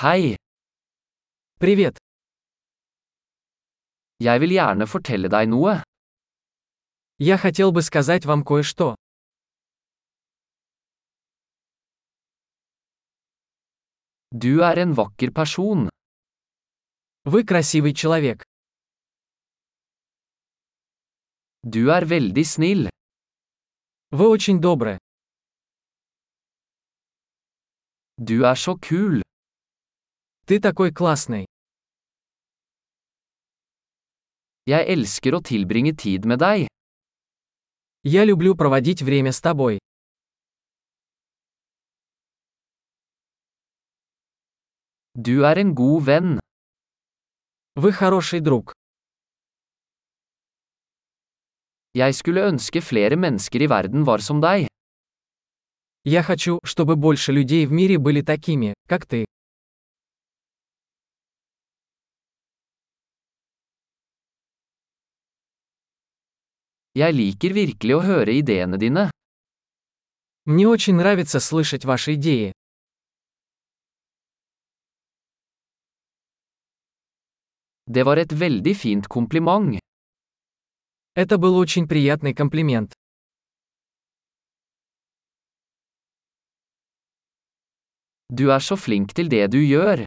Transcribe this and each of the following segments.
Hei, Привет. jeg vil gjerne fortelle deg noe. Я хотел бы сказать вам кое-что. Du er en vakker person. Вы красивый человек. Du er veldig snill. Вы очень добры. Du er så kul. Ты такой классный. Jeg elsker å tilbringe tid med deg. Я люблю проводить время с тобой. Du er en god venn. Вы хороший друг. Jeg skulle ønske flere mennesker i verden var som deg. Я хочу, чтобы больше людей в мире были такими, как ты. Jeg liker virkelig å høre ideene dine. Мне очень нравится слышать ваши идеи. Det var et veldig fint kompliment. Это был очень приятный комплимент. Du er så flink til det du gjør.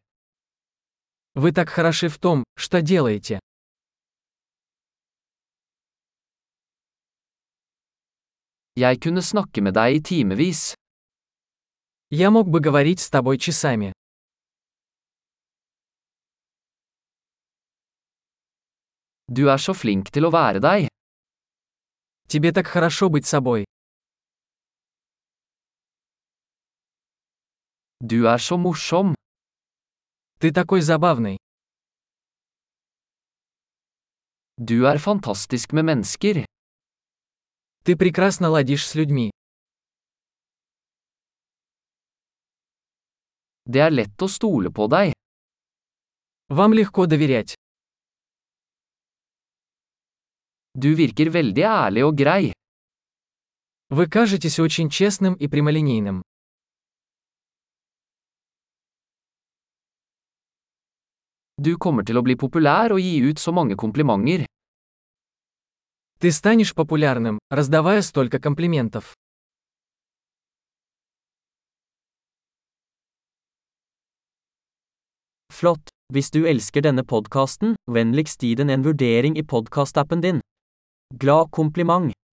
Вы так хороши в том, что делаете. Jeg kunne snakke med deg i timevis. Я мог бы говорить с тобой часами. Du er så flink til å være deg. Тебе так хорошо быть собой. Du er så morsom. Ты такой забавный. Du er fantastisk med mennesker. Ты прекрасно ладишь с людьми. Det er lett å stole på deg. Вам легко доверять. Du virker veldig ærlig og grei. Вы кажетесь очень честным и прямолинейным. Du kommer til å bli populær og gi ut så mange komplimenter. Ты станешь популярным, раздавая столько комплиментов. Flott! Hvis du elsker denne podkasten, vennligst gi den en vurdering i podkastappen din. Glad kompliment!